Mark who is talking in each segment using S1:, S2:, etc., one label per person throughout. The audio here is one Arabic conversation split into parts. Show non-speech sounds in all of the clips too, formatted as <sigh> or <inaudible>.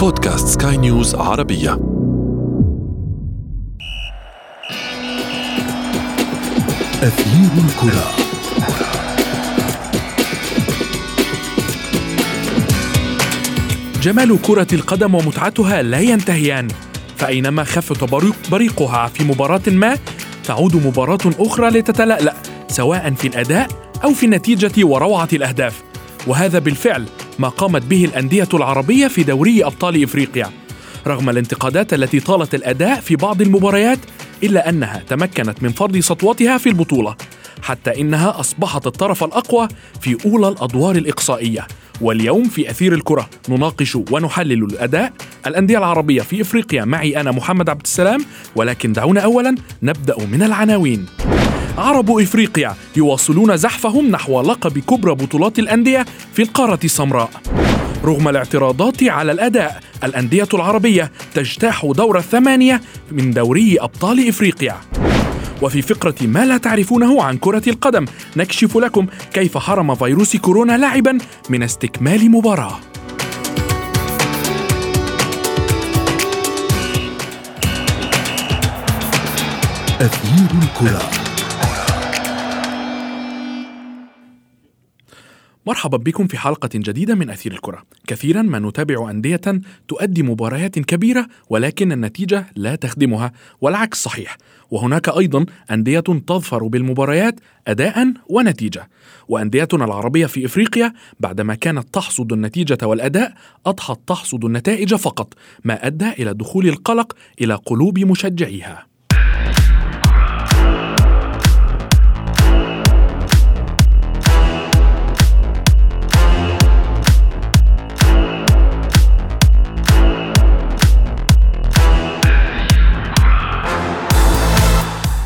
S1: بودكاست سكاي نيوز عربية.
S2: أثير الكرة.
S3: جمال كرة القدم ومتعتها لا ينتهيان. فأينما خفت بريق بريقها في مباراة ما تعود مباراة أخرى لتتلألأ سواء في الأداء أو في النتيجة وروعة الأهداف. وهذا بالفعل ما قامت به الأندية العربية في دوري أبطال إفريقيا رغم الانتقادات التي طالت الأداء في بعض المباريات إلا أنها تمكنت من فرض سطوتها في البطولة حتى إنها أصبحت الطرف الأقوى في أولى الأدوار الإقصائية. واليوم في أثير الكرة نناقش ونحلل الأداء الأندية العربية في إفريقيا. معي أنا محمد عبد السلام ولكن دعونا أولا نبدأ من العناوين. عرب إفريقيا يواصلون زحفهم نحو لقب كبرى بطولات الأندية في القارة السمراء. رغم الاعتراضات على الأداء الأندية العربية تجتاح دور الثمانية من دوري أبطال إفريقيا. وفي فقرة ما لا تعرفونه عن كرة القدم نكشف لكم كيف حرم فيروس كورونا لاعبا من استكمال مباراة.
S2: أثير الكرة.
S3: مرحبا بكم في حلقة جديدة من أثير الكرة. كثيرا ما نتابع أندية تؤدي مباريات كبيرة ولكن النتيجة لا تخدمها والعكس صحيح. وهناك أيضا أندية تظفر بالمباريات أداء ونتيجة. وأنديتنا العربية في إفريقيا بعدما كانت تحصد النتيجة والأداء أضحت تحصد النتائج فقط ما أدى إلى دخول القلق إلى قلوب مشجعيها.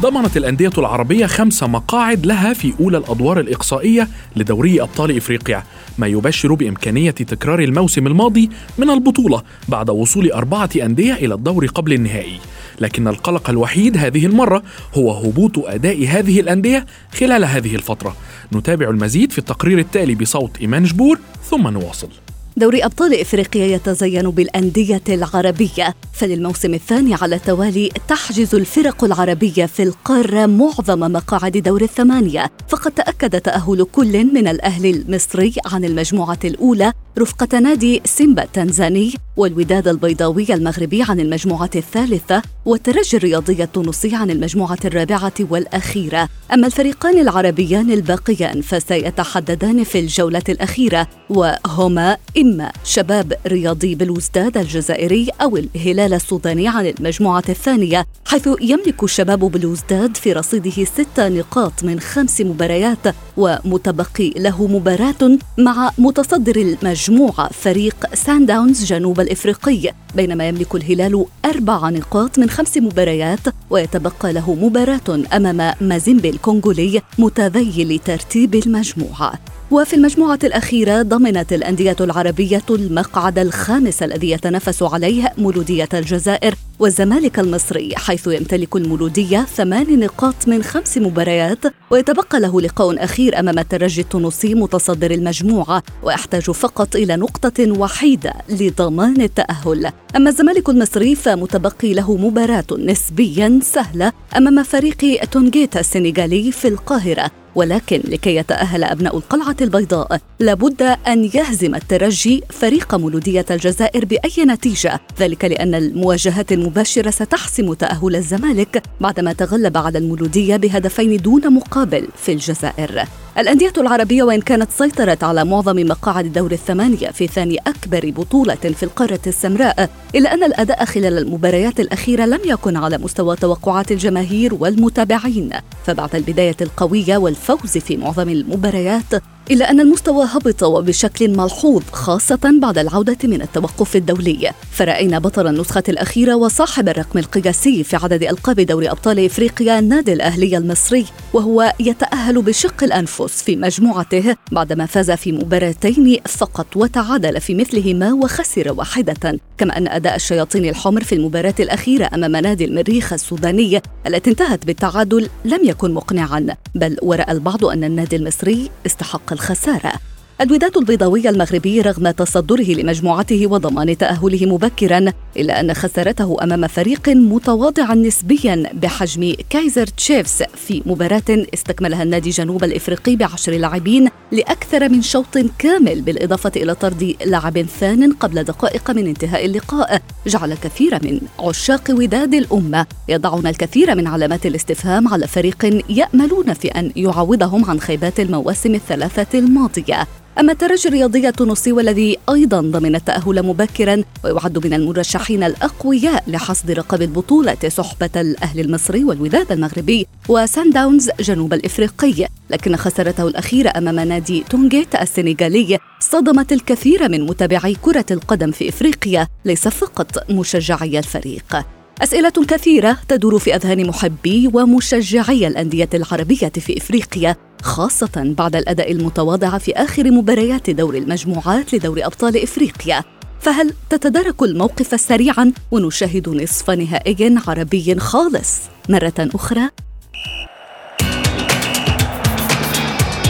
S3: ضمنت الأندية العربية خمس مقاعد لها في أولى الأدوار الإقصائية لدوري أبطال إفريقيا ما يبشر بإمكانية تكرار الموسم الماضي من البطولة بعد وصول أربعة أندية إلى الدور قبل النهائي. لكن القلق الوحيد هذه المرة هو هبوط أداء هذه الأندية خلال هذه الفترة. نتابع المزيد في التقرير التالي بصوت إيمان جبور ثم نواصل.
S4: دوري أبطال إفريقيا يتزين بالأندية العربية. فللموسم الثاني على التوالي تحجز الفرق العربية في القارة معظم مقاعد دور الثمانية. فقد تأكد تأهل كل من الأهلي المصري عن المجموعة الأولى رفقة نادي سيمبا التنزاني والوداد البيضاوي المغربي عن المجموعة الثالثة والترجي الرياضي التونسي عن المجموعة الرابعة والأخيرة. أما الفريقان العربيان الباقيان فسيتحددان في الجولة الأخيرة وهما إما شباب رياضي بلوزداد الجزائري أو الهلال السوداني عن المجموعة الثانية حيث يملك الشباب بلوزداد في رصيده ست نقاط من خمس مباريات ومتبقي له مباراة مع متصدر المجموعة فريق سان داونز جنوب الإفريقي. بينما يملك الهلال أربع نقاط من خمس مباريات ويتبقى له مباراة أمام مازيمبي الكونغولي متذيل ترتيب المجموعة. وفي المجموعة الأخيرة ضمنت الأندية العربية المقعد الخامس الذي يتنافس عليه مولودية الجزائر والزمالك المصري حيث يمتلك المولودية ثمان نقاط من خمس مباريات ويتبقى له لقاء أخير أمام الترجي التونسي متصدر المجموعة ويحتاج فقط إلى نقطة وحيدة لضمان التأهل. أما الزمالك المصري فمتبقي له مباراة نسبيا سهلة أمام فريق تونجيتا السنغالي في القاهرة. ولكن لكي يتأهل أبناء القلعة البيضاء لابد أن يهزم الترجي فريق مولودية الجزائر بأي نتيجة. ذلك لأن المواجهات المباشرة ستحسم تأهل الزمالك بعدما تغلب على المولودية بهدفين دون مقابل في الجزائر. الأندية العربية وإن كانت سيطرت على معظم مقاعد دور الثمانية في ثاني أكبر بطولة في القارة السمراء إلا أن الأداء خلال المباريات الأخيرة لم يكن على مستوى توقعات الجماهير والمتابعين. فبعد البداية القوية والفوز في معظم المباريات إلا أن المستوى هبط وبشكل ملحوظ خاصة بعد العودة من التوقف الدولي. فرأينا بطل النسخة الأخيرة وصاحب الرقم القياسي في عدد ألقاب دوري أبطال إفريقيا النادي الأهلي المصري وهو يتأهل بشق الأنفس في مجموعته بعدما فاز في مباراتين فقط وتعادل في مثلهما وخسر واحدة. كما أن أداء الشياطين الحمر في المباراة الأخيرة أمام نادي المريخ السوداني التي انتهت بالتعادل لم يكن مقنعا. بل ورأى البعض أن النادي المصري استحق الخسارة. الوداد البيضاوي المغربي رغم تصدره لمجموعته وضمان تأهله مبكرا إلا أن خسارته أمام فريق متواضع نسبيا بحجم كايزر تشيفز في مباراة استكملها النادي جنوب الإفريقي بعشر لاعبين لأكثر من شوط كامل بالإضافة إلى طرد لاعب ثان قبل دقائق من انتهاء اللقاء. جعل كثير من عشاق وداد الأمة يضعون الكثير من علامات الاستفهام على فريق يأملون في أن يعوضهم عن خيبات المواسم الثلاثة الماضية. أما الترجي الرياضي التونسي والذي أيضا ضمن التأهل مبكرا ويعد من المرشحين الأقوياء لحصد رقب البطولة صحبة الأهلي المصري والوداد المغربي وسان داونز جنوب الإفريقي. لكن خسارته الأخيرة أمام نادي تونجيت السنغالي صدمت الكثير من متابعي كرة القدم في إفريقيا ليس فقط مشجعي الفريق. أسئلة كثيرة تدور في أذهان محبي ومشجعي الأندية العربية في إفريقيا. خاصة بعد الأداء المتواضع في آخر مباريات دور المجموعات لدور أبطال إفريقيا فهل تتدارك الموقف سريعا ونشاهد نصف نهائي عربي خالص مرة أخرى؟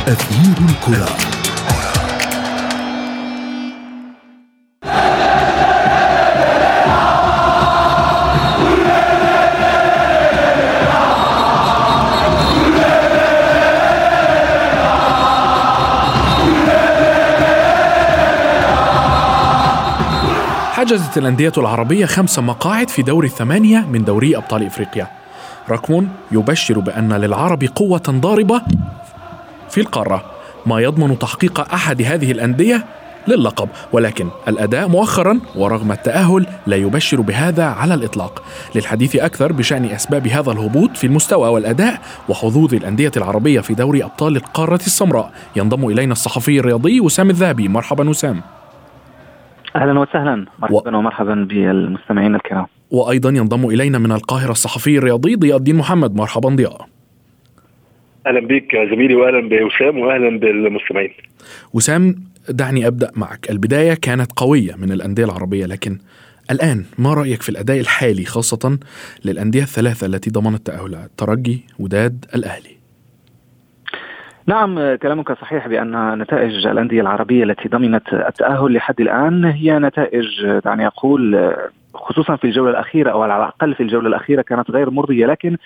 S2: أثير الكرة
S3: حجزت الأندية العربية خمس مقاعد في دور الثمانية من دوري أبطال إفريقيا. رقم يبشر بأن للعرب قوة ضاربة في القارة ما يضمن تحقيق أحد هذه الأندية للقب. ولكن الأداء مؤخرا ورغم التأهل لا يبشر بهذا على الإطلاق. للحديث أكثر بشأن أسباب هذا الهبوط في المستوى والأداء وحظوظ الأندية العربية في دوري أبطال القارة السمراء. ينضم إلينا الصحفي الرياضي وسام الذهبي. مرحبا وسام.
S5: أهلا وسهلا. مرحبا و... ومرحبا بالمستمعين الكرام.
S3: وأيضا ينضم إلينا من القاهرة الصحفي الرياضي ضياء الدين محمد. مرحبا ضياء.
S6: أهلا بك زميلي واهلا بوسام واهلا بالمستمعين.
S3: وسام دعني أبدأ معك. البداية كانت قوية من الأندية العربية لكن الآن ما رأيك في الأداء الحالي خاصة للأندية الثلاثة التي ضمنت تاهلها ترجي وداد الأهلي؟
S5: نعم كلامك صحيح بأن نتائج الأندية العربية التي ضمنت التأهل لحد الآن هي نتائج دعني أقول خصوصا في الجولة الأخيرة أو على الأقل في الجولة الأخيرة كانت غير مرضية لكن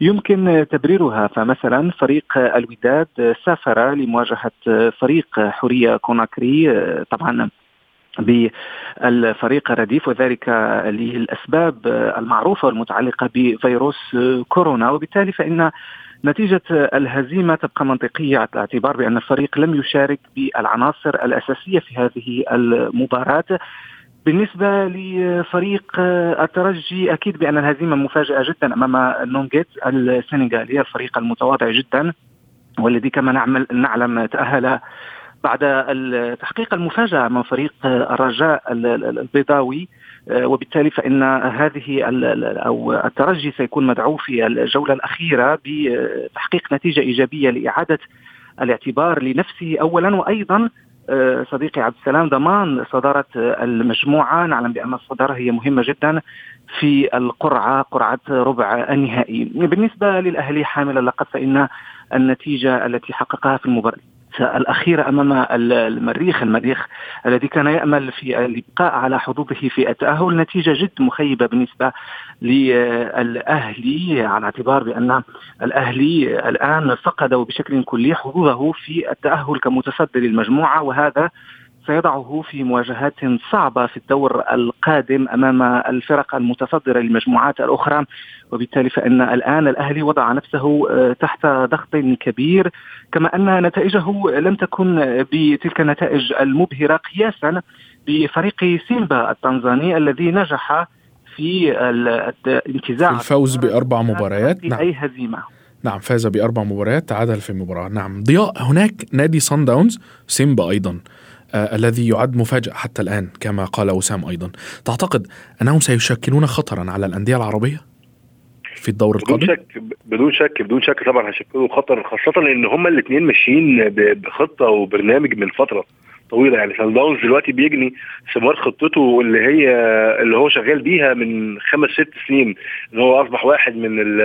S5: يمكن تبريرها. فمثلا فريق الوداد سافر لمواجهة فريق حورية كوناكري طبعا بالفريق الرديف وذلك للأسباب المعروفة والمتعلقة بفيروس كورونا. وبالتالي فإن نتيجة الهزيمة تبقى منطقية على الاعتبار بأن الفريق لم يشارك بالعناصر الأساسية في هذه المباراة. بالنسبة لفريق الترجي أكيد بأن الهزيمة مفاجئة جدا أمام نونجيت السنغالي الفريق المتواضع جدا والذي كما نعمل نعلم تأهل بعد تحقيق المفاجأة أمام فريق الرجاء البيضاوي. وبالتالي فإن هذه أو الترجي سيكون مدعو في الجولة الأخيرة بتحقيق نتيجة إيجابية لإعادة الاعتبار لنفسه اولا وأيضا آه، صديقي عبد السلام ضمان صدارة المجموعة. نعلم بأن الصدارة هي مهمة جدا في القرعة قرعة ربع النهائي. بالنسبة للأهلي حامل اللقب فإن النتيجة التي حققها في المباراة الأخيرة أمام المريخ المريخ الذي كان يأمل في الإبقاء على حظوظه في التأهل. نتيجة جد مخيبة بالنسبة للأهلي على اعتبار بأن الأهلي الآن فقد بشكل كلي حظوظه في التأهل كمتصدر المجموعة وهذا سيضعه في مواجهات صعبة في الدور القادم أمام الفرق المتصدرة للمجموعات الأخرى. وبالتالي فإن الآن الأهلي وضع نفسه آه، تحت ضغط كبير. كما أن نتائجه لم تكن بتلك النتائج المبهرة قياسا بفريق سيمبا التنزاني الذي نجح في الانتزاع.
S3: في الفوز بأربع مباريات.
S5: نعم. أي هزيمة.
S3: نعم فاز بأربع مباريات تعادل في مباراة. نعم ضياء هناك نادي صن داونز سيمبا أيضا. آه الذي يعد مفاجأة حتى الآن كما قال وسام أيضا. تعتقد أنهم سيشكلون خطرا على الأندية العربية في الدور
S6: القادم؟ بدون شك بدون شك بدون شك طبعا هيشكلوا خطر خاصة لأن هما الاثنين ماشيين بخطة وبرنامج من فترة طويلة. يعني سان داونز دلوقتي بيجني ثمار خطته اللي هي اللي هو شغال بيها من خمس ست سنين. إن هو أصبح واحد من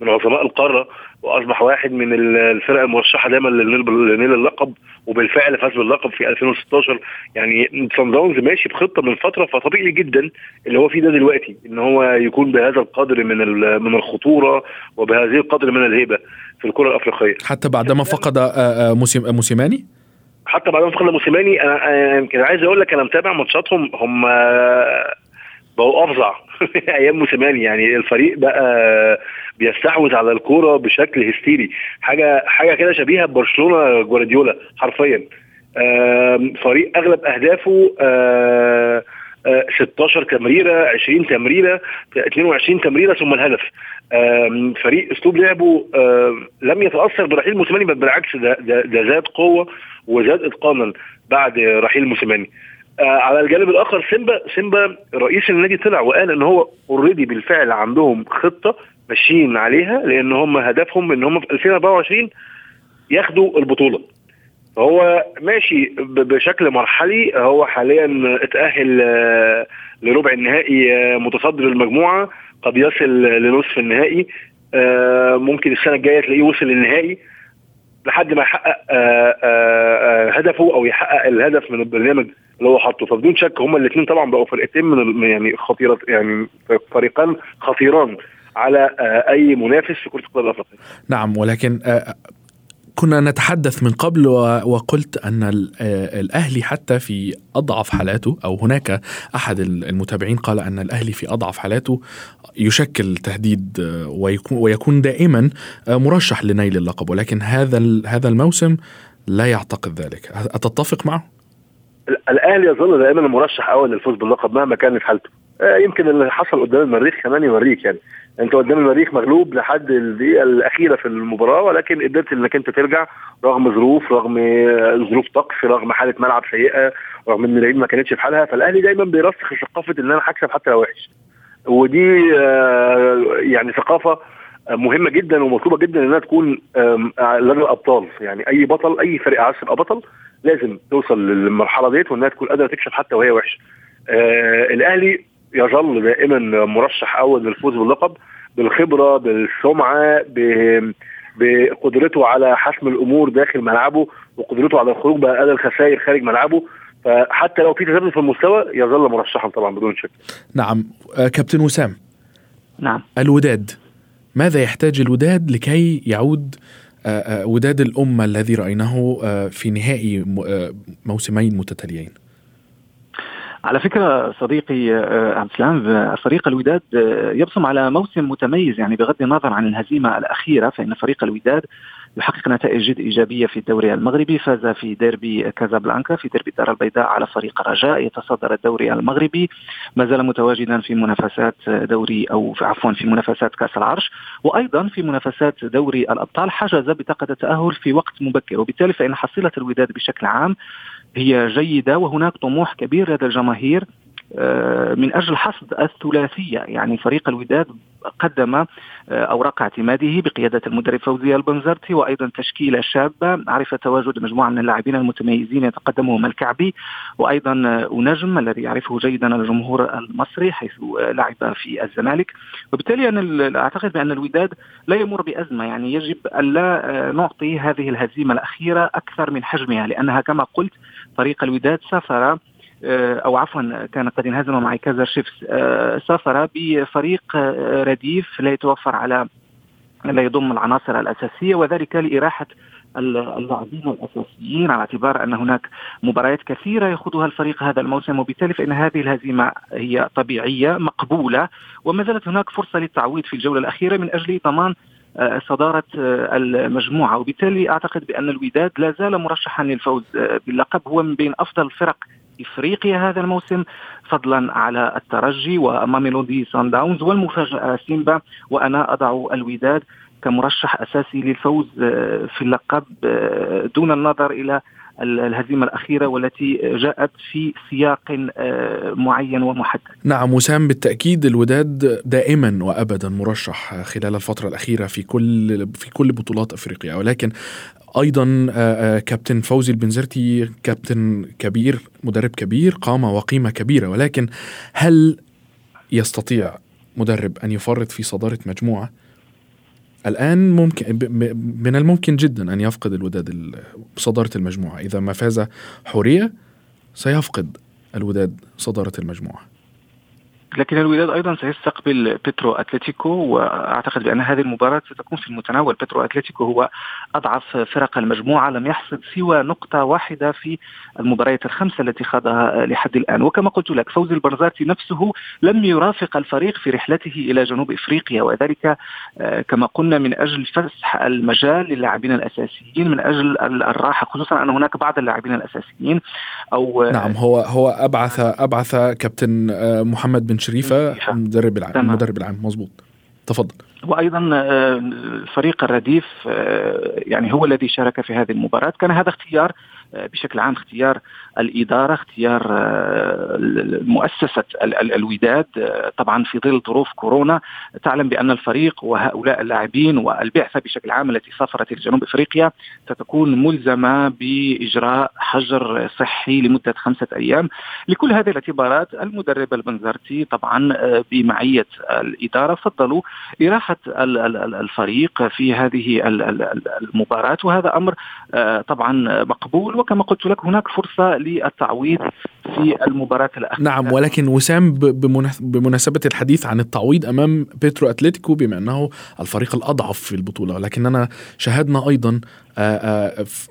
S6: من عظماء القارة. وأصبح واحد من الفرق المرشحة دايما لنيل اللقب وبالفعل فاز باللقب في 2016 يعني سان داونز ماشي بخطة من فترة فطبيعي جدا اللي هو فيه ده دلوقتي إن هو يكون بهذا القدر من من الخطورة وبهذه القدر من الهيبة في الكرة الأفريقية.
S3: حتى بعدما فقد آه، آه، موسيماني؟
S6: حتى بعد ما فقد موسيماني أنا يمكن عايز أقول لك أنا متابع ماتشاتهم هم بقوا أفظع. <laughs> أيام موسيماني يعني الفريق بقى بيستحوذ على الكورة بشكل هستيري. حاجة حاجة كده شبيهة ببرشلونة جوارديولا حرفيا. فريق أغلب أهدافه 16 تمريرة 20 تمريرة 22 تمريرة ثم الهدف. فريق أسلوب لعبه لم يتأثر برحيل موسيماني بل بالعكس ده, ده, ده زاد قوة وزاد اتقانا بعد رحيل موسيماني. آه على الجانب الآخر سيمبا سيمبا رئيس النادي طلع وقال إن هو اوريدي بالفعل عندهم خطة ماشيين عليها لأن هم هدفهم إن هم في 2024 ياخدوا البطولة. فهو ماشي بشكل مرحلي هو حاليا اتأهل آه، لربع النهائي آه، متصدر المجموعة قد يصل لنصف النهائي ممكن السنة الجاية تلاقيه وصل للنهائي. لحد ما يحقق هدفه أو يحقق الهدف من البرنامج اللي هو حاطه فبدون شك هما الاثنين طبعا بقوا فرقتين من يعني خطيره يعني فريقان خطيران على آه، أي منافس في كرة القدم الأفريقية.
S3: نعم ولكن آه، كنا نتحدث من قبل وقلت أن آه، الأهلي حتى في أضعف حالاته أو هناك أحد المتابعين قال أن الأهلي في أضعف حالاته يشكل تهديد ويكون دائما مرشح لنيل اللقب ولكن هذا هذا الموسم لا يعتقد ذلك أتتفق معه؟
S6: الاهلي يظل دائما المرشح أول للفوز باللقب مهما كانت حالته. آه، يمكن اللي حصل قدام المريخ كمان يوريك يعني. أنت قدام المريخ مغلوب لحد الدقيقة الأخيرة في المباراة ولكن قدرت إنك أنت ترجع رغم ظروف رغم ظروف طقس رغم حالة ملعب سيئة رغم إن اللعيبه ما كانتش في حالها. فالأهلي دايما بيرسخ ثقافة إن أنا هكسب حتى لو وحش. ودي آه، يعني ثقافة مهمة جدا ومطلوبة جدا إنها تكون لدى الابطال يعني أي بطل أي فريق عايز يبقى بطل لازم توصل للمرحلة ديت وإنها تكون قادرة تكسب حتى وهي وحشة. آه الأهلي يظل دائما مرشح أول للفوز باللقب بالخبرة بالسمعة بقدرته على حسم الأمور داخل ملعبه وقدرته على الخروج بأقل الخسائر خارج ملعبه فحتى لو في تذبذب في المستوى يظل مرشحا طبعا بدون شك.
S3: نعم آه كابتن وسام.
S5: نعم.
S3: الوداد ماذا يحتاج الوداد لكي يعود آه، آه، وداد الأمة الذي رأيناه آه، في نهائي موسمين متتاليين؟
S5: على فكرة صديقي السلام فريق الوداد يبصم على موسم متميز. يعني بغض النظر عن الهزيمة الأخيرة فإن فريق الوداد يحقق نتائج جد إيجابية في الدوري المغربي فاز في ديربي كازابلانكا في ديربي الدار البيضاء على فريق الرجاء يتصدر الدوري المغربي. ما زال متواجدا في منافسات دوري أو عفوا في منافسات كأس العرش وأيضا في منافسات دوري الأبطال. حجز بطاقة التأهل في وقت مبكر وبالتالي فإن حصيلة الوداد بشكل عام هي جيدة وهناك طموح كبير لدى الجماهير. من أجل حصد الثلاثية. يعني فريق الوداد قدم آه، أوراق اعتماده بقيادة المدرب فوزي البنزرتي وأيضا تشكيلة شابة عرف تواجد مجموعه من اللاعبين المتميزين يتقدمهم الكعبي وأيضا نجم الذي يعرفه جيدا الجمهور المصري حيث لعب في الزمالك. وبالتالي أنا أعتقد بأن الوداد لا يمر بأزمة. يعني يجب الا آه، نعطي هذه الهزيمة الأخيرة أكثر من حجمها لأنها كما قلت فريق الوداد سافر آه، أو عفوا كان قد انهزم مع كازر شيفس آه، سافر بفريق آه، رديف لا يتوفر على لا يضم العناصر الأساسية وذلك لإراحة اللاعبين الأساسيين على اعتبار أن هناك مباريات كثيرة يخوضها الفريق هذا الموسم. وبالتالي فإن هذه الهزيمة هي طبيعية مقبولة وما زالت هناك فرصة للتعويض في الجولة الأخيرة من أجل ضمان صدارة المجموعة. وبالتالي أعتقد بأن الوداد لا زال مرشحا للفوز باللقب. هو من بين أفضل الفرق إفريقيا هذا الموسم فضلا على الترجي وماميلودي سان داونز والمفاجأة سيمبا وأنا أضع الوداد كمرشح أساسي للفوز آه، في اللقب آه، دون النظر إلى الهزيمة الأخيرة والتي جاءت في سياق آه، معين ومحدد.
S3: نعم وسام بالتأكيد الوداد دائما وأبدا مرشح خلال الفترة الأخيرة في كل في كل بطولات أفريقيا ولكن أيضا آه، آه، كابتن فوزي البنزرتي كابتن كبير مدرب كبير قامه وقيمة كبيرة. ولكن هل يستطيع مدرب أن يفرط في صدارة مجموعة؟ الآن ممكن من الممكن جدا أن يفقد الوداد صدارة المجموعة. إذا ما فاز حورية سيفقد الوداد صدارة المجموعة.
S5: لكن الوداد أيضا سيستقبل بيترو أتلتيكو وأعتقد بأن هذه المباراة ستكون في المتناول. بيترو أتلتيكو هو أضعف فرق المجموعة لم يحصد سوى نقطة واحدة في المباريات الخمسة التي خاضها لحد الآن. وكما قلت لك فوز البرزاتي نفسه لم يرافق الفريق في رحلته إلى جنوب إفريقيا وذلك آه، كما قلنا من أجل فسح المجال للاعبين الأساسيين من أجل الراحة خصوصا أن هناك بعض اللاعبين الأساسيين
S3: أو نعم هو هو أبعث أبعث كابتن آه، محمد بن شريفة المدرب العام المدرب العام. مظبوط. تفضل.
S5: وأيضا آه، فريق الرديف آه، يعني هو الذي شارك في هذه المباراة. كان هذا اختيار بشكل عام اختيار الإدارة اختيار مؤسسة الوداد. طبعا في ظل ظروف كورونا تعلم بأن الفريق وهؤلاء اللاعبين والبعثة بشكل عام التي سافرت إلى جنوب إفريقيا ستكون ملزمة بإجراء حجر صحي لمدة خمسة أيام. لكل هذه الاعتبارات المدرب البنزرتي طبعا بمعية الإدارة فضلوا إراحة الفريق في هذه المباراة. وهذا آه، طبعا مقبول. وكما قلت لك هناك فرصة للتعويض في المباراة الأخيرة.
S3: نعم ولكن وسام بمناسبة الحديث عن التعويض أمام بيترو أتلتيكو بما أنه الفريق الأضعف في البطولة لكننا شاهدنا أيضا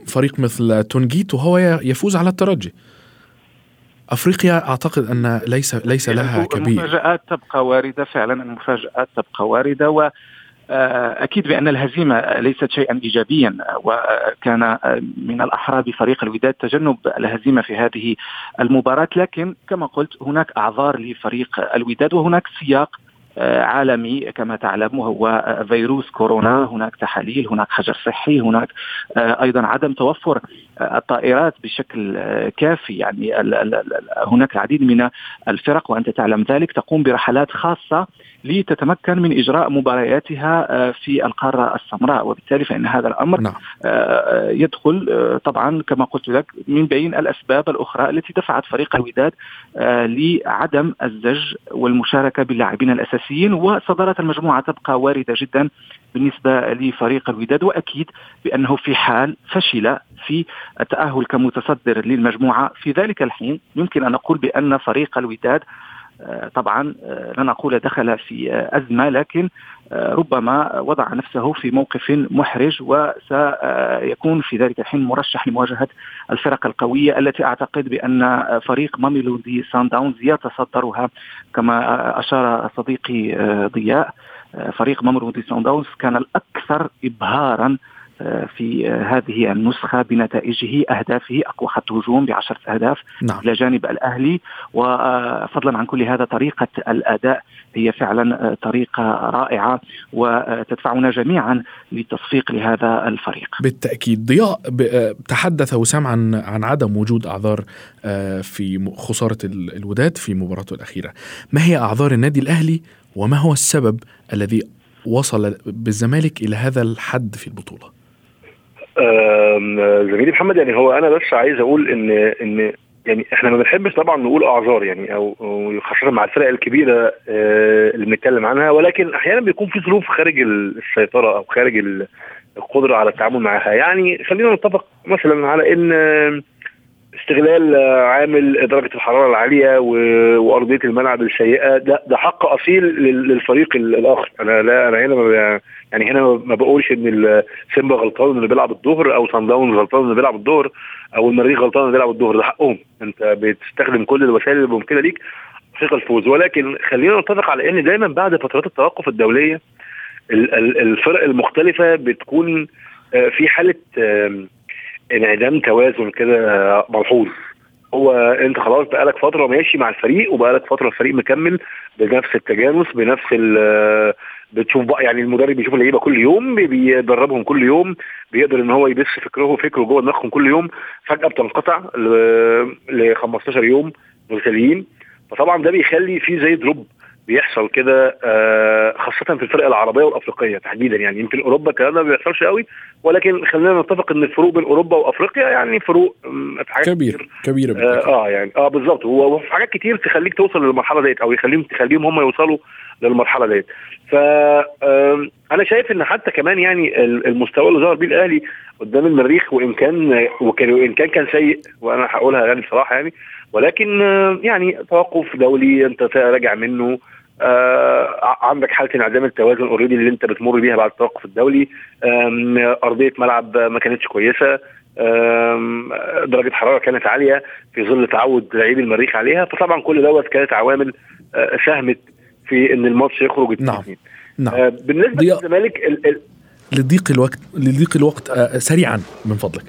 S3: فريق مثل تونجيت وهو يفوز على الترجي. أفريقيا أعتقد أن ليس ليس يعني لها كبير.
S5: المفاجآت تبقى واردة فعلا المفاجآت تبقى واردة و أكيد بأن الهزيمة ليست شيئا ايجابيا وكان من الاحرى بفريق الوداد تجنب الهزيمة في هذه المباراة. لكن كما قلت هناك أعذار لفريق الوداد وهناك سياق آه، عالمي كما تعلم وهو فيروس كورونا. هناك تحاليل هناك حجر صحي هناك آه، أيضا عدم توفر آه، الطائرات بشكل كافي. يعني هناك العديد من الفرق وأنت تعلم ذلك تقوم برحلات خاصة لتتمكن من إجراء مبارياتها في القارة السمراء. وبالتالي فإن هذا الأمر نعم. يدخل طبعا كما قلت لك من بين الأسباب الأخرى التي دفعت فريق الوداد لعدم الزج والمشاركة باللاعبين الأساسيين. الاساسيين وصدارة المجموعة تبقى واردة جدا بالنسبة لفريق الوداد وأكيد بأنه في حال فشل في التأهل كمتصدر للمجموعة. في ذلك الحين يمكن أن نقول بأن فريق الوداد طبعا آه، لن أقول دخل في آه، أزمة لكن ربما وضع نفسه في موقف محرج وسيكون في ذلك الحين مرشح لمواجهة الفرق القوية التي أعتقد بأن فريق ماميلودي سان داونز يتصدرها كما أشار صديقي ضياء. فريق ماميلودي سان داونز كان الأكثر ابهارا في هذه النسخة بنتائجه أهدافه أقوى خط هجوم بعشرة أهداف نعم. إلى جانب الأهلي. وفضلا عن كل هذا طريقة الأداء هي فعلا طريقة رائعة وتدفعنا جميعا للتصفيق لهذا الفريق.
S3: بالتأكيد. ضياء تحدث وسام عن عن عدم وجود أعذار آه، في خسارة الوداد في مباراته الأخيرة. ما هي أعذار النادي الأهلي؟ وما هو السبب الذي وصل بالزمالك إلى هذا الحد في البطولة؟
S6: زميلي محمد يعني هو أنا بس عايز أقول إن إن يعني إحنا ما بنحبش طبعا نقول أعذار يعني أو خاصة مع الفرق الكبيرة آه، اللي بنتكلم عنها ولكن أحيانا بيكون في ظروف خارج السيطرة أو خارج القدرة على التعامل معها يعني خلينا نتفق مثلا على إن استغلال عامل درجة الحرارة العالية وأرضية الملعب السيئه ده ده حق أصيل للفريق الآخر. أنا لا أنا هنا يعني هنا ما بقولش إن سيمبا غلطان انه بيلعب الظهر أو سان داونز غلطان انه بيلعب الظهر أو المريخ غلطان انه بيلعب الظهر ده حقهم. أنت بتستخدم كل الوسائل الممكنة ليك حقيقه الفوز. ولكن خلينا نتفق على إن دايما بعد فترات التوقف الدولية الفرق المختلفة بتكون آه، في حالة انعدام توازن كده ملحوظ. هو انت خلاص بقالك فترة ماشي مع الفريق وبقالك فترة الفريق مكمل بنفس التجانس بنفس بتشوف بقى يعني المدرب بيشوف اللعيبة كل يوم بيدربهم كل يوم بيقدر ان هو يبث فكره فكره جوه دماغهم كل يوم فجأة بتنقطع ل 15 يوم متتاليين. فطبعا ده بيخلي في زي دروب بيحصل كده آه، خاصة في الفرق العربية والأفريقية تحديدا يعني يمكن أوروبا الكلام ده ما بيحصلش قوي ولكن خلينا نتفق إن الفروق بين أوروبا وأفريقيا يعني فروق في حاجات
S3: كبير
S6: كتير. كبيرة
S3: آه.
S6: آه يعني آه بالظبط هو وفي حاجات كتير تخليك توصل للمرحلة ديت أو يخليهم تخليهم هم يوصلوا للمرحلة ديت ف أنا شايف إن حتى كمان يعني ال- المستوى اللي ظهر بيه الأهلي قدام المريخ وإن كان وكان وإن كان كان سيء وأنا هقولها يعني بصراحة يعني ولكن يعني توقف دولي انت راجع منه آه عندك حالة انعدام التوازن اوريدي اللي انت بتمر بيها بعد التوقف الدولي أرضية ملعب ما كانتش كويسة درجة حرارة كانت عالية في ظل تعود لاعبي المريخ عليها فطبعا كل دوت كانت عوامل آه، ساهمت في إن الماتش يخرج
S3: نعم.
S6: 2-2.
S3: نعم
S6: آه،
S3: بالنسبة.
S6: للزمالك ال- ال-
S3: لضيق الوقت لضيق الوقت آه، سريعا من فضلك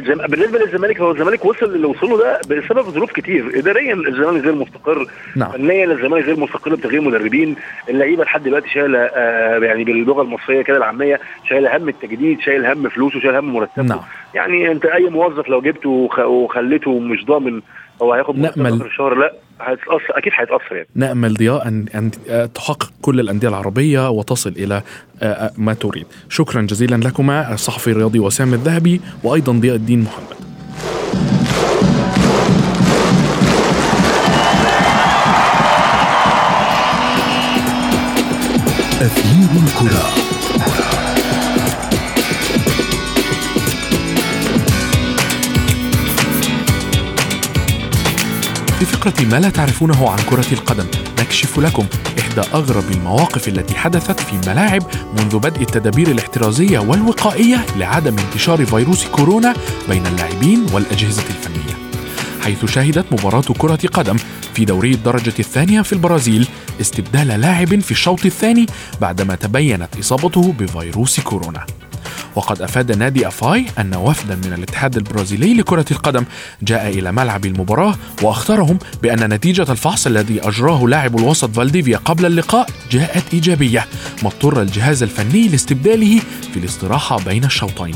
S6: بالنسبة للزمالك هو الزمالك وصل اللي وصله ده بسبب ظروف كتير. اداريا الزمالك غير مستقر
S3: نعم.
S6: فنيا الزمالك غير مستقر بتغيير مدربين. اللعيبة لحد دلوقتي شايلة آه يعني باللغة المصرية كده العامية شايلة هم التجديد شايل هم فلوسه شايل هم مرتبه.
S3: نعم.
S6: يعني أنت أي موظف لو جبته وخ- وخليته مش ضامن هو هياخد مرتب. آخر الشهر لا. هيتاثر أكيد هيتأثر يعني.
S3: نأمل ضياء أن, أن آه، تحقق كل الأندية العربية وتصل إلى آه، آه، ما تريد. شكرا جزيلا لكما الصحفي الرياضي وسام الذهبي وأيضا ضياء الدين محمد.
S2: أثير الكرة.
S3: في فقرة ما لا تعرفونه عن كرة القدم نكشف لكم إحدى أغرب المواقف التي حدثت في الملاعب منذ بدء التدابير الاحترازية والوقائية لعدم انتشار فيروس كورونا بين اللاعبين والأجهزة الفنية. حيث شهدت مباراة كرة قدم في دوري الدرجة الثانية في البرازيل استبدال لاعب في الشوط الثاني بعدما تبينت إصابته بفيروس كورونا. وقد أفاد نادي أفاي أن وفدا من الاتحاد البرازيلي لكرة القدم جاء إلى ملعب المباراة وأخبرهم بأن نتيجة الفحص الذي أجراه لاعب الوسط فالديفيا قبل اللقاء جاءت إيجابية ما اضطر الجهاز الفني لاستبداله في الاستراحة بين الشوطين.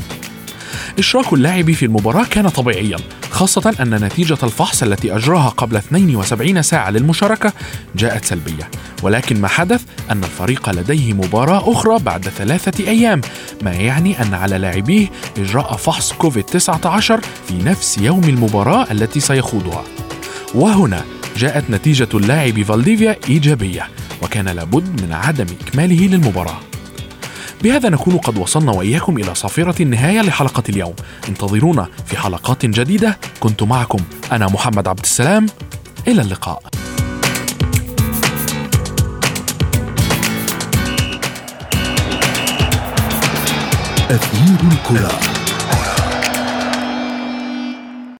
S3: إشراك اللاعب في المباراة كان طبيعيا خاصة أن نتيجة الفحص التي أجراها قبل 72 ساعة للمشاركة جاءت سلبية. ولكن ما حدث أن الفريق لديه مباراة أخرى بعد ثلاثة أيام ما يعني أن على لاعبيه إجراء فحص كوفيد-19 في نفس يوم المباراة التي سيخوضها. وهنا جاءت نتيجة اللاعب فالديفيا إيجابية وكان لابد من عدم إكماله للمباراة. بهذا نكون قد وصلنا وإياكم إلى صافرة النهاية لحلقة اليوم. انتظرونا في حلقات جديدة. كنت معكم أنا محمد عبد السلام. إلى اللقاء.
S2: أثير الكرة.